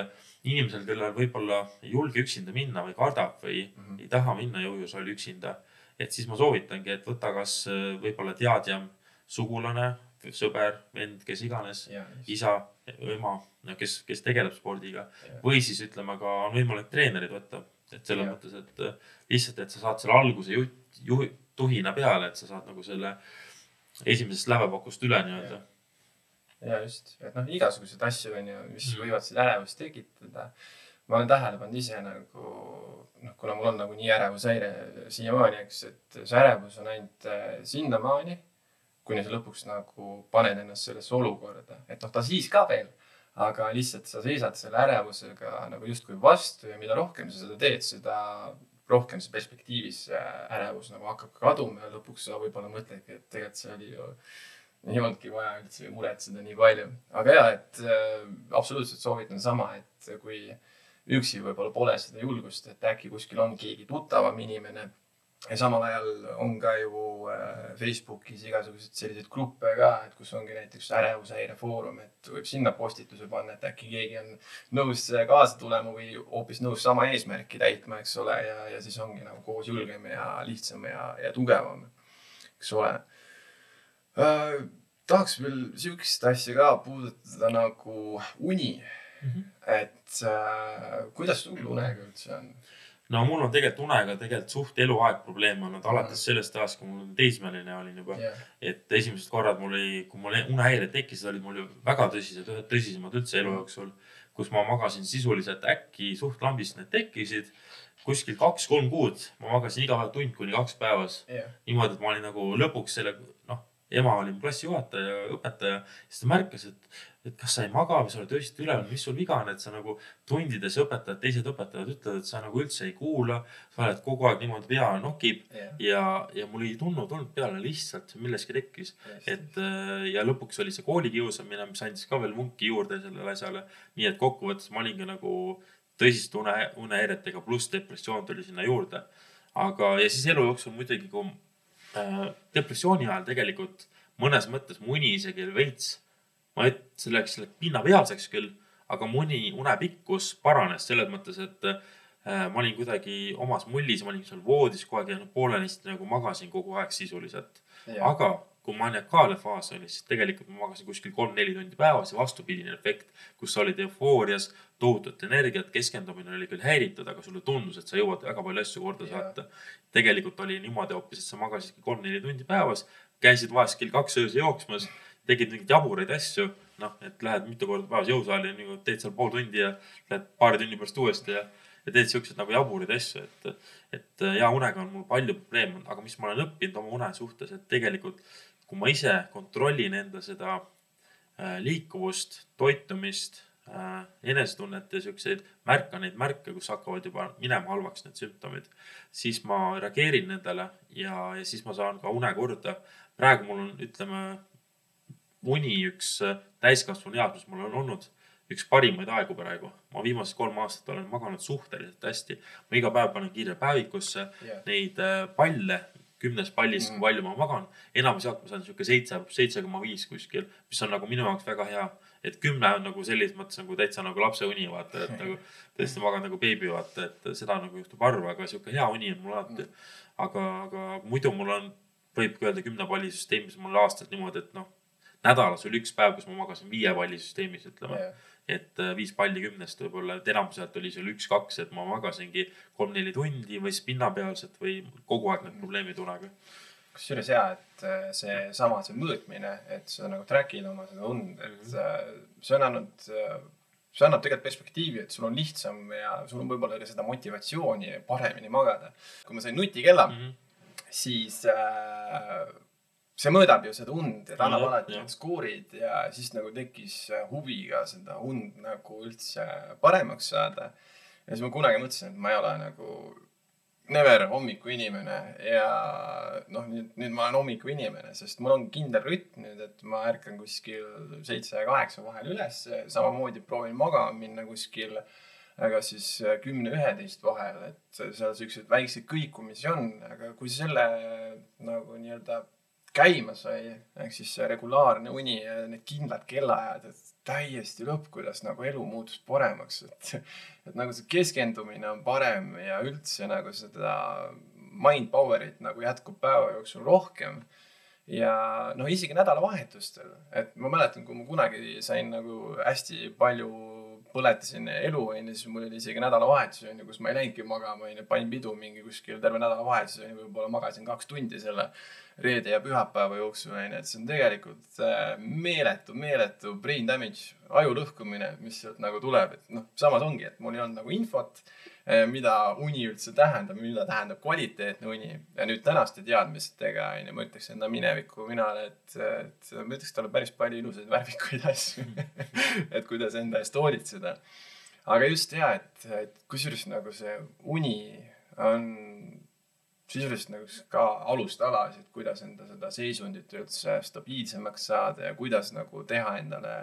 Speaker 2: inimesel, kellel võib-olla ei julge üksinda minna või kardab või mm -hmm. ei taha minna jõujuusaali üksinda, et siis ma soovitangi, et võta kas äh, võib-olla teadjam sugulane, sõber, vend, kes iganes yeah,, isa, ema, kes, kes tegeleb spordiga yeah. või siis ütleme ka on võimalik treenerid võtta, et selles yeah. mõttes, et äh, lihtsalt, et sa saad selle alguse juht, juht, tuhina peale, et sa saad nagu selle esimesest lävepakust üle nii-öelda
Speaker 1: ja just, et noh, igasuguseid asju on ju, mis mm. võivad seda ärevust tekitada. ma olen tähele pannud ise nagu noh, kuna mul on nagu nii ärevushäire siiamaani, eks, et see ärevus on ainult äh, sinnamaani, kuni sa lõpuks nagu paned ennast sellesse olukorda, et noh, ta siis ka veel, aga lihtsalt sa seisad selle ärevusega nagu justkui vastu ja mida rohkem sa seda teed, seda rohkem see perspektiivis ärevus nagu hakkab kaduma ja lõpuks sa võib-olla mõtledki, et tegelikult see oli ju ei olnudki vaja üldse muretseda nii palju. aga ja, et äh, absoluutselt soovitan sama, et kui üksi võib-olla pole seda julgust, et äkki kuskil on keegi tuttavam inimene. Ja samal ajal on ka ju äh, Facebookis igasuguseid selliseid gruppe ka, et kus ongi näiteks ärevushäire foorum, et võib sinna postituse panna, et äkki keegi on nõus kaasa tulema või hoopis nõus sama eesmärki täitma, eks ole, ja, ja siis ongi nagu koos julgem ja lihtsam ja, ja tugevam, eks ole äh, tahaks veel sihukest asja ka puudutada nagu uni mm. -hmm. et äh, kuidas sul unega üldse on?
Speaker 2: No mul on tegelikult unega tegelikult suht eluaeg probleeme olnud alates sellest ajast, kui mul teismeline olin juba. Yeah.. et esimesed korrad mul oli, kui mul unehäired tekkisid, olid mul väga tõsised, ühed tõsisemad üldse elu jooksul, kus ma magasin sisuliselt äkki suht lambist need tekkisid. Kuskil kaks-kolm kuud ma magasin iga päev tund kuni kaks päevas. Yeah.. niimoodi, et ma olin nagu lõpuks selle noh, ema oli mu klassijuhataja, õpetaja, siis ta märkas, et, et kas sa ei maga või sa oled öösiti üleval, mis sul viga on, et sa nagu tundides õpetad, teised õpetajad ütlevad, et sa nagu üldse ei kuula. sa oled kogu aeg niimoodi pea nokib yeah. ja, ja mul ei tulnud olnud peale, lihtsalt millestki tekkis yes.. et äh, ja lõpuks oli see koolikiusamine, mis andis ka veel vunki juurde sellele asjale. nii et kokkuvõttes ma olingi nagu tõsiste une, unehäiretega pluss depressioon tuli sinna juurde. aga, ja siis elu jooksul muidugi, kui Äh, depressiooni ajal tegelikult mõnes mõttes mu uni isegi veits, ma ei, selleks, selleks pinnapealseks küll, aga mu uni, une pikkus paranes selles mõttes, et ma olin kuidagi omas mullis, ma olin seal voodis kogu aeg ja noh, poolenisti nagu magasin kogu aeg sisuliselt. aga kui maniakaalne faas oli, siis tegelikult ma magasin kuskil kolm-neli tundi päevas ja vastupidine efekt, kus sa olid eufoorias, tohutut energiat, keskendumine oli küll häiritud, aga sulle tundus, et sa jõuad väga palju asju korda saata. tegelikult oli niimoodi hoopis, et sa magasidki kolm-neli tundi päevas, käisid vahest kell kaks öösel jooksmas, tegid mingeid jaburaid asju, noh, et lähed mitu korda päevas jõusaali, nagu teed seal pool tundi ja lähed paari tunni pärast uuesti ja, ja teed siukseid nagu jaburaid asju, et, et hea unega on mul palju probleeme aga mis ma olen õppinud oma une suhtes, et tegelikult kui ma ise kontrollin enda seda äh, liikuvust, toitumist äh,, enesetunnet ja siukseid, märkan neid märke, kus hakkavad juba minema halvaks need sümptomid, siis ma reageerin nendele ja, ja siis ma saan ka une korda. praegu mul on, ütleme, uni üks äh, täiskasvanu eas, mis mul on olnud, üks parimaid aegu praegu. ma viimased kolm aastat olen maganud suhteliselt hästi. ma iga päev panen kirja päevikusse
Speaker 1: Jah.
Speaker 2: neid äh, palle, kümnes pallis
Speaker 1: Mhm.
Speaker 2: mm., kui palju ma magan. enamus jaolt ma saan sihuke seitse, seitse koma viis kuskil, mis on nagu minu jaoks väga hea. et kümme on nagu selles mõttes nagu täitsa nagu lapse uni, vaata, et nagu tõesti magad nagu beebi, vaata, et seda nagu juhtub harva, aga sihuke hea uni on mul alati. aga, aga muidu mul on, võibki öelda kümne palli süsteemis mul aastas niimoodi, et noh, nädalas oli üks päev, kus ma magasin viie palli süsteemis, ütleme et äh, viis palli kümnest võib-olla, et enamus ajalt oli seal üks-kaks, et ma magasingi kolm-neli tundi või siis pinnapealselt või kogu aeg need probleemid unega.
Speaker 1: kusjuures hea, et äh, seesama, see mõõtmine, et sa nagu track'id oma seda und, et äh, see on andnud, see annab tegelikult perspektiivi, et sul on lihtsam ja sul on võib-olla ka seda motivatsiooni paremini magada. kui ma sain nutikella,
Speaker 2: Mhm.
Speaker 1: siis äh, see mõõdab ju seda und, et annab alati need skoorid ja siis nagu tekkis huvi ka seda und nagu üldse paremaks saada. ja siis ma kunagi mõtlesin, et ma ei ole nagu never hommikuinimene ja noh, nüüd, nüüd ma olen hommikuinimene, sest mul on kindel rütm nüüd, et ma ärkan kuskil seitse ja kaheksa vahel üles, samamoodi proovin magama minna kuskil aga siis kümne-üheteist vahel, et seal siukseid väikseid kõikumisi on, aga kui selle nagu nii-öelda käima sai, ehk siis see regulaarne uni ja need kindlad kellaajad, et täiesti lõpp, kuidas nagu elu muutus paremaks, et et nagu see keskendumine on parem ja üldse nagu seda mind power'it nagu jätkub päeva jooksul rohkem. ja noh, isegi nädalavahetustel, et ma mäletan, kui ma kunagi sain nagu hästi palju põletasin elu onju, siis mul oli isegi nädalavahetus onju, kus ma ei läinudki magama onju, panin pidu mingi kuskil terve nädalavahetus onju, võib-olla magasin kaks tundi selle reede ja pühapäeva jooksul onju, et see on tegelikult äh, meeletu, meeletu brain damage, aju lõhkumine, mis sealt nagu tuleb, et noh, samas ongi, et mul ei olnud nagu infot, mida uni üldse tähendab, mida tähendab kvaliteetne uni ja nüüd tänaste teadmistega onju, ma ütleks enda mineviku minale, et, et ma ütleks talle päris palju ilusaid värvikuid asju et kuidas enda eest hoolitseda. aga just ja, et, et kusjuures nagu see uni on sisuliselt nagu ka alustalasid, kuidas enda seda seisundit üldse stabiilsemaks saada ja kuidas nagu teha endale,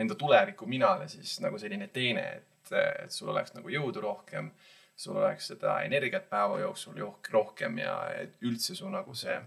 Speaker 1: enda tuleviku minale siis nagu selline teene, et, et sul oleks nagu jõudu rohkem, sul oleks seda energiat päeva jooksul rohkem ja et üldse su nagu see,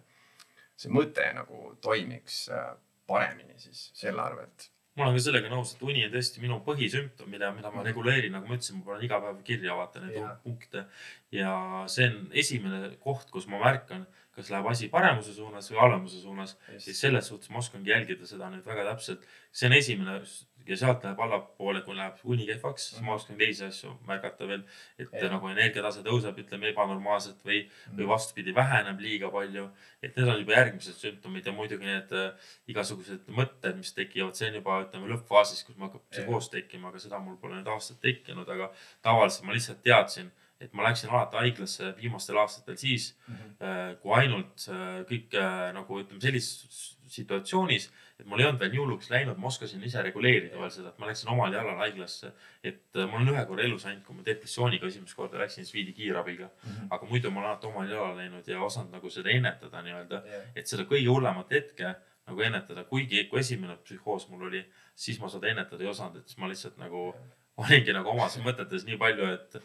Speaker 1: see mõte nagu toimiks äh, paremini siis selle arvelt.
Speaker 2: ma olen ka sellega nõus, et uni on tõesti minu põhisümptom, mida, mida ma reguleerin, nagu ma ütlesin, ma panen iga päev kirja, vaatan neid punkte. ja see on esimene koht, kus ma märkan, kas läheb asi paremuse suunas või halvemuse suunas. siis selles suhtes ma oskangi jälgida seda nüüd väga täpselt. see on esimene ja sealt läheb allapoole, kui läheb uni kehvaks, siis ma oskan teisi asju märgata veel. et
Speaker 1: Jah.
Speaker 2: nagu energiatase tõuseb, ütleme ebanormaalselt või, või vastupidi, väheneb liiga palju. et need on juba järgmised sümptomid ja muidugi need äh, igasugused mõtted, mis tekivad, see on juba ütleme lõppfaasis, kus mul hakkab psühhoos tekkima, aga seda mul pole nüüd aastaid tekkinud, aga tavaliselt ma lihtsalt teadsin, et ma läksin alati haiglasse viimastel aastatel siis, kui ainult äh, kõik äh, nagu ütleme sellises situatsioonis, et mul ei olnud veel nii hulluks läinud, ma oskasin ise reguleerida veel seda, et ma läksin omal jalal haiglasse. et ma olen ühe korra elus ainult, kui ma depressiooniga esimest korda läksin, siis viidi kiirabiga. aga muidu ma olen alati omal jalal läinud ja osanud nagu seda ennetada nii-öelda, et seda kõige hullemat hetke nagu ennetada, kuigi kui esimene psühhoos mul oli, siis ma seda ennetada ei osanud, et siis ma lihtsalt nagu olingi nagu omas mõtetes nii palju, et,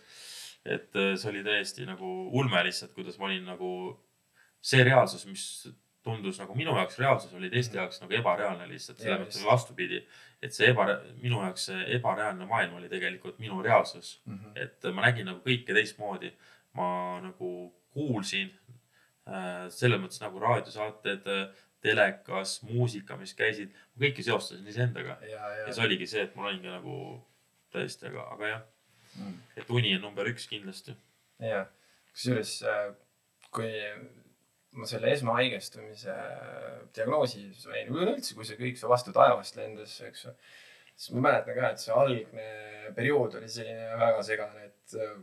Speaker 2: et see oli täiesti nagu ulme lihtsalt, kuidas ma olin nagu see reaalsus, mis tundus nagu minu jaoks reaalsus oli teiste
Speaker 1: Mhm.
Speaker 2: jaoks nagu ebareaalne lihtsalt, selles mõttes vastupidi. et see eba, minu jaoks see ebareaalne maailm oli tegelikult minu reaalsus.
Speaker 1: Mhm.
Speaker 2: et ma nägin nagu kõike teistmoodi. ma nagu kuulsin äh, selles mõttes nagu raadiosaated, telekas, muusika, mis käisid, ma kõike seostasin iseendaga.
Speaker 1: ja, ja
Speaker 2: ja see oligi see, et mul olingi nagu tõesti, aga, aga jah,
Speaker 1: mm.
Speaker 2: et uni on number üks kindlasti.
Speaker 1: ja, kusjuures äh, kui ma selle esmahaigestumise diagnoosi sain, üleüldse, kui see kõik see vastu taevast lendas, eks ju. siis ma mäletan ka, et see algne periood oli selline väga segane, et äh,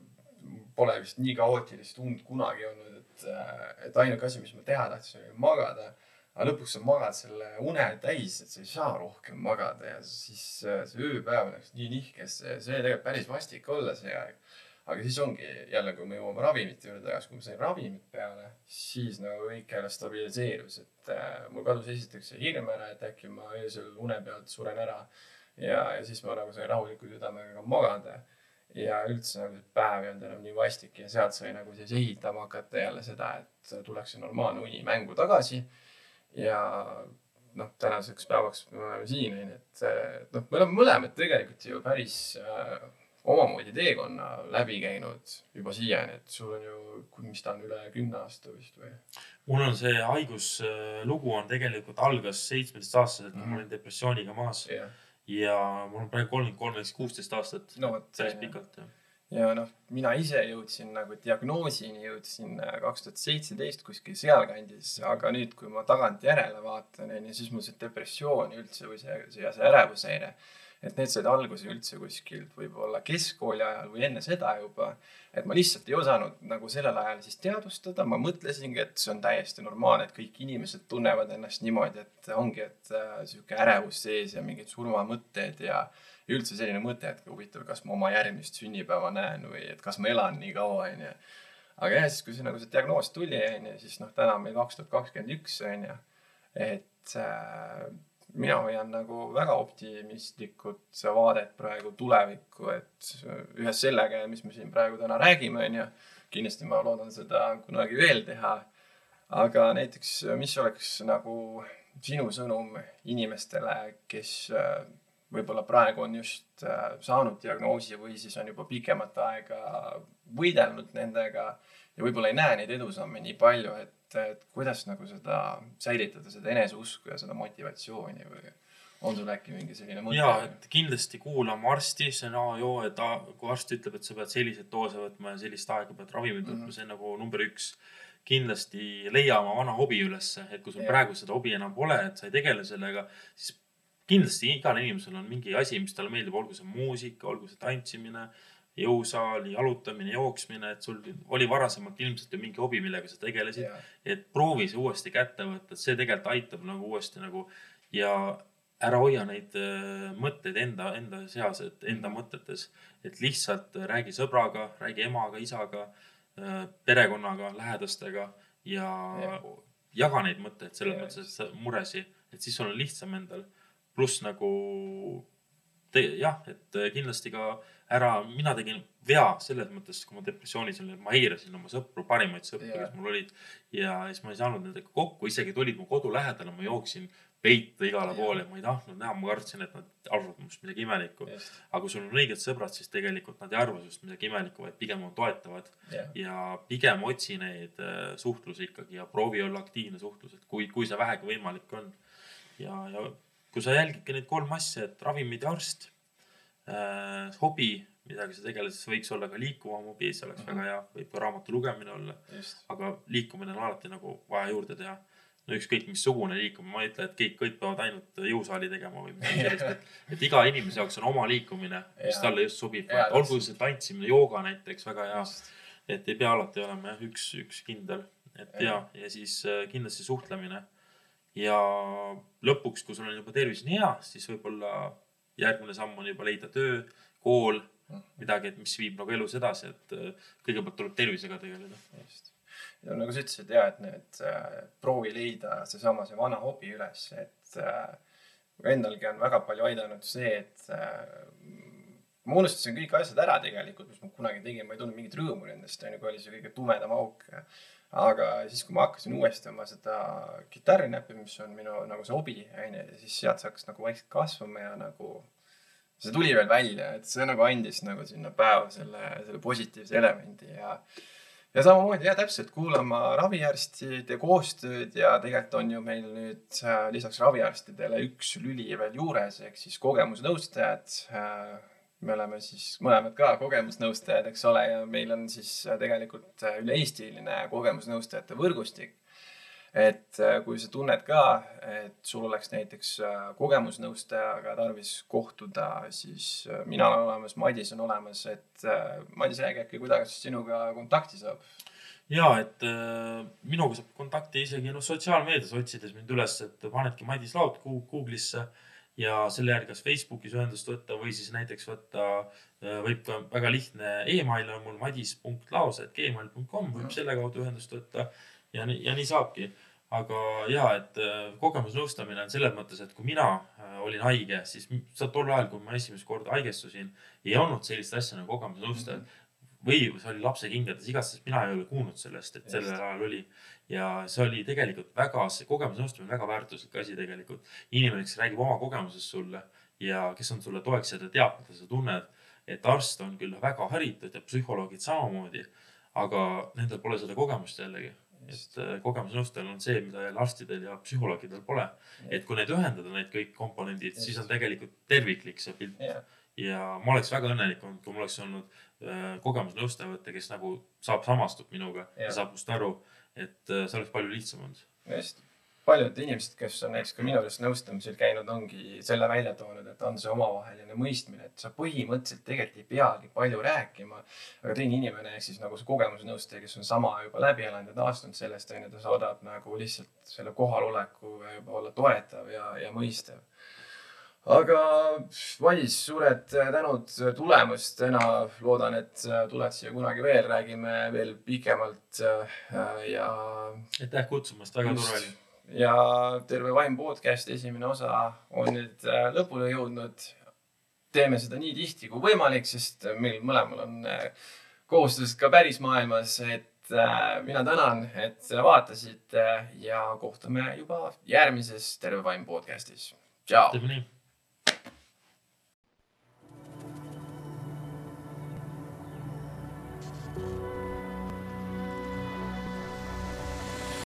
Speaker 1: pole vist nii kaootilist und kunagi olnud, et, äh, et ainuke asi, mis ma teha tahtsin, oli magada. Aga lõpuks sa magad selle une täis, et sa ei saa rohkem magada ja siis äh, see ööpäev läks nii nihkesse ja see oli tegelikult päris vastik olla see aeg aga siis ongi jälle, kui me jõuame ravimite juurde tagasi, kui ma sain ravimid peale, siis nagu kõik jälle stabiliseerus, et äh, mul kadus esiteks see hirm ära, et äkki ma öösel une pealt suren ära. ja, ja siis ma nagu sain rahuliku südamega magada. ja üldse nagu see päev ei olnud enam nii vastik ja sealt sai nagu siis ehitama hakata jälle seda, et tuleks see normaalne uni mängu tagasi. Ja noh, tänaseks päevaks me oleme siin, onju, et noh, me oleme mõlemad tegelikult ju päris äh, omamoodi teekonna läbi käinud juba siiani, et sul on ju, mis ta on, üle kümne aasta vist või?
Speaker 2: mul on see haiguslugu on tegelikult algas seitsmeteistaastaselt mm, -hmm. ma olin depressiooniga maas
Speaker 1: jah,
Speaker 2: ja mul on praegu kolmkümmend kolm ehk siis kuusteist aastat
Speaker 1: no
Speaker 2: päris pikalt jah.
Speaker 1: Ja noh, mina ise jõudsin nagu diagnoosini jõudsin äh, kaks tuhat seitseteist kuskil sealkandis, aga nüüd, kui ma tagantjärele vaatan, onju, siis mul see depressioon üldse või see, see, see ärevushäire, et need said alguse üldse kuskilt võib-olla keskkooli ajal või enne seda juba. et ma lihtsalt ei osanud nagu sellel ajal siis teadvustada, ma mõtlesingi, et see on täiesti normaalne, et kõik inimesed tunnevad ennast niimoodi, et ongi, et äh, sihuke ärevus sees ja mingid surmamõtted ja ja üldse selline mõte, et huvitav, kas ma oma järgmist sünnipäeva näen või et kas ma elan nii kaua, onju. aga jah, siis kui see nagu see diagnoos tuli, onju, siis noh, täna on meil kaks tuhat kakskümmend üks, onju. et äh, mina hoian nagu väga optimistlikult vaadet praegu tulevikku, et ühes sellega, mis me siin praegu täna räägime, onju. kindlasti ma loodan seda kunagi veel teha. aga näiteks, mis oleks nagu sinu sõnum inimestele, kes äh, võib-olla praegu on just äh, saanud diagnoosi või siis on juba pikemat aega võidelnud nendega ja võib-olla ei näe neid edusamme nii palju, et, et kuidas nagu seda säilitada, seda eneseusku ja seda motivatsiooni või on sul äkki mingi selline mõte?
Speaker 2: ja, et kindlasti kuulama arsti, see on A ja O, et a, kui arst ütleb, et sa pead selliseid doose võtma ja sellist aega pead ravimit võtma mm, -hmm. see on nagu number üks. kindlasti leia oma vana hobi ülesse, et kui sul
Speaker 1: Jah.
Speaker 2: praegu seda hobi enam pole, et sa ei tegele sellega, siis kindlasti igal inimesel on mingi asi, mis talle meeldib, olgu see muusika, olgu see tantsimine, jõusaal, jalutamine, jooksmine, et sul oli varasemalt ilmselt ju mingi hobi, millega sa tegelesid.
Speaker 1: Jah.
Speaker 2: et proovi see uuesti kätte võtta, et see tegelikult aitab nagu uuesti nagu ja ära hoia neid äh, mõtteid enda, enda seas, et enda mõtetes. et lihtsalt räägi sõbraga, räägi emaga, isaga, perekonnaga, lähedastega ja
Speaker 1: Jah.
Speaker 2: jaga neid mõtteid selles
Speaker 1: Jah,
Speaker 2: mõttes, et sa muresi, et siis sul on lihtsam endal. Pluss nagu te- jah, et kindlasti ka ära, mina tegin vea selles mõttes, kui ma depressioonis olin, et ma eirasin oma sõpru, parimaid sõpru,
Speaker 1: Jah.
Speaker 2: kes mul olid. ja siis ma ei saanud nendega kokku, isegi tulid mu kodu lähedale, ma jooksin peitu igale
Speaker 1: Jah.
Speaker 2: poole, ma ei tahtnud näha, ma kartsin, et nad arvavad minust midagi imelikku.
Speaker 1: just,
Speaker 2: aga kui sul on õiged sõbrad, siis tegelikult nad ei arva sinust midagi imelikku, vaid pigem on toetavad
Speaker 1: jah,
Speaker 2: ja pigem otsi neid äh, suhtlusi ikkagi ja proovi olla aktiivne suhtlus, et kui, kui see vähegi võimalik on. ja, ja kui sa jälgidki neid kolm asja, et ravimid ja arst äh,, hobi, millega sa tegeled, siis võiks olla ka liikuvam hobi, see oleks
Speaker 1: Mhm.
Speaker 2: väga hea, võib ka raamatu lugemine olla, aga liikumine on alati nagu vaja juurde teha. no ükskõik missugune liikumine, ma ei ütle, et kõik, kõik peavad ainult jõusaali tegema või midagi sellist, et, et iga inimese jaoks on oma liikumine, mis talle just sobib. Olgu see tantsimine, jooga näiteks, väga hea et ei pea alati olema jah, üks, üks kindel, et ja, ja siis äh, kindlasti suhtlemine. Ja lõpuks, kui sul on juba tervis nii hea, siis võib-olla järgmine samm on juba leida töö, kool,
Speaker 1: Mhm.
Speaker 2: midagi, et mis viib nagu elus edasi, et äh, kõigepealt tuleb tervisega tegeleda.
Speaker 1: just. ja nagu sa ütlesid ja, et need äh, proovi leida seesama see vana hobi üles, et äh, endalgi on väga palju aidanud see, et äh, ma unustasin kõik asjad ära tegelikult, mis ma kunagi tegin, ma ei tundnud mingit rõõmu nendest, onju, kui oli see kõige tumedam auk. Aga siis, kui ma hakkasin uuesti oma seda kitarri näppima, mis on minu nagu see hobi, onju, siis sealt see hakkas nagu vaikselt kasvama ja nagu see tuli veel välja, et see nagu andis nagu sinna päeva selle, selle positiivse elemendi ja ja samamoodi jah, täpselt kuulama raviarstide koostööd ja tegelikult on ju meil nüüd äh, lisaks raviarstidele üks lüli veel juures ehk siis kogemusnõustajad äh, me oleme siis mõlemad ka kogemusnõustajad, eks ole, ja meil on siis äh, tegelikult äh, üle-eestiline kogemusnõustajate võrgustik. et äh, kui sa tunned ka, et sul oleks näiteks kogemusnõustajaga tarvis kohtuda, siis mina olen olemas, Madis on olemas, et Madis, räägi äkki, kuidas sinuga kontakti saab?
Speaker 2: ja, et äh, minuga saab kontakti isegi noh, sotsiaalmeedias otsides mind üles, et panedki Madis Laut Google'isse ja selle järgi kas Facebookis ühendust võtta või siis näiteks võtta, äh, võib ka väga lihtne email on mul madis.laos.gmail.com võib selle kaudu ühendust võtta ja nii, ja nii saabki. aga ja, et äh, kogemusnõustamine on selles mõttes, et kui mina äh, olin haige, siis tol ajal, kui ma esimest korda haigestusin, ei olnud sellist asja nagu kogemusnõustajad mm. -hmm või see oli lapse kingades, igastahes mina ei ole kuulnud sellest, et sellel ajal oli ja see oli tegelikult väga, see kogemusnõustamine on väga väärtuslik asi tegelikult. inimene, kes räägib oma kogemusest sulle ja kes on sulle toeks ja ta teab, mida sa tunned. et arst on küll väga haritud ja psühholoogid samamoodi, aga nendel pole seda kogemust jällegi. et äh, kogemusnõustajal on see, mida jälle arstidel ja psühholoogidel pole. et kui need ühendada, need kõik komponendid, siis on tegelikult terviklik see pilt. Ja ma oleks väga õnnelik olnud, kui mul oleks olnud äh, kogemusnõustaja võtta, kes nagu saab, samastub minuga yeah. ja saab must aru et äh, see oleks palju lihtsam olnud.
Speaker 1: just, paljud inimesed, kes on näiteks ka minu juures nõustamisel käinud, ongi selle välja toonud, et on see omavaheline mõistmine, et sa põhimõtteliselt tegelikult ei peagi palju rääkima. aga teine inimene ehk siis nagu see kogemusnõustaja, kes on sama juba läbi elanud ja taastunud sellest, on ju, ta saadab nagu lihtsalt selle kohaloleku juba olla toetav ja, ja mõistev aga Madis, suured tänud tulemast täna. loodan, et tuled siia kunagi veel, räägime veel pikemalt ja.
Speaker 2: aitäh kutsumast, väga tore oli.
Speaker 1: ja Terve Vaim podcast esimene osa on nüüd lõpule jõudnud. teeme seda nii tihti kui võimalik, sest meil mõlemal on kohustused ka pärismaailmas, et mina tänan, et vaatasite ja kohtume juba järgmises Terve Vaim podcastis. tšau.
Speaker 2: teeme nii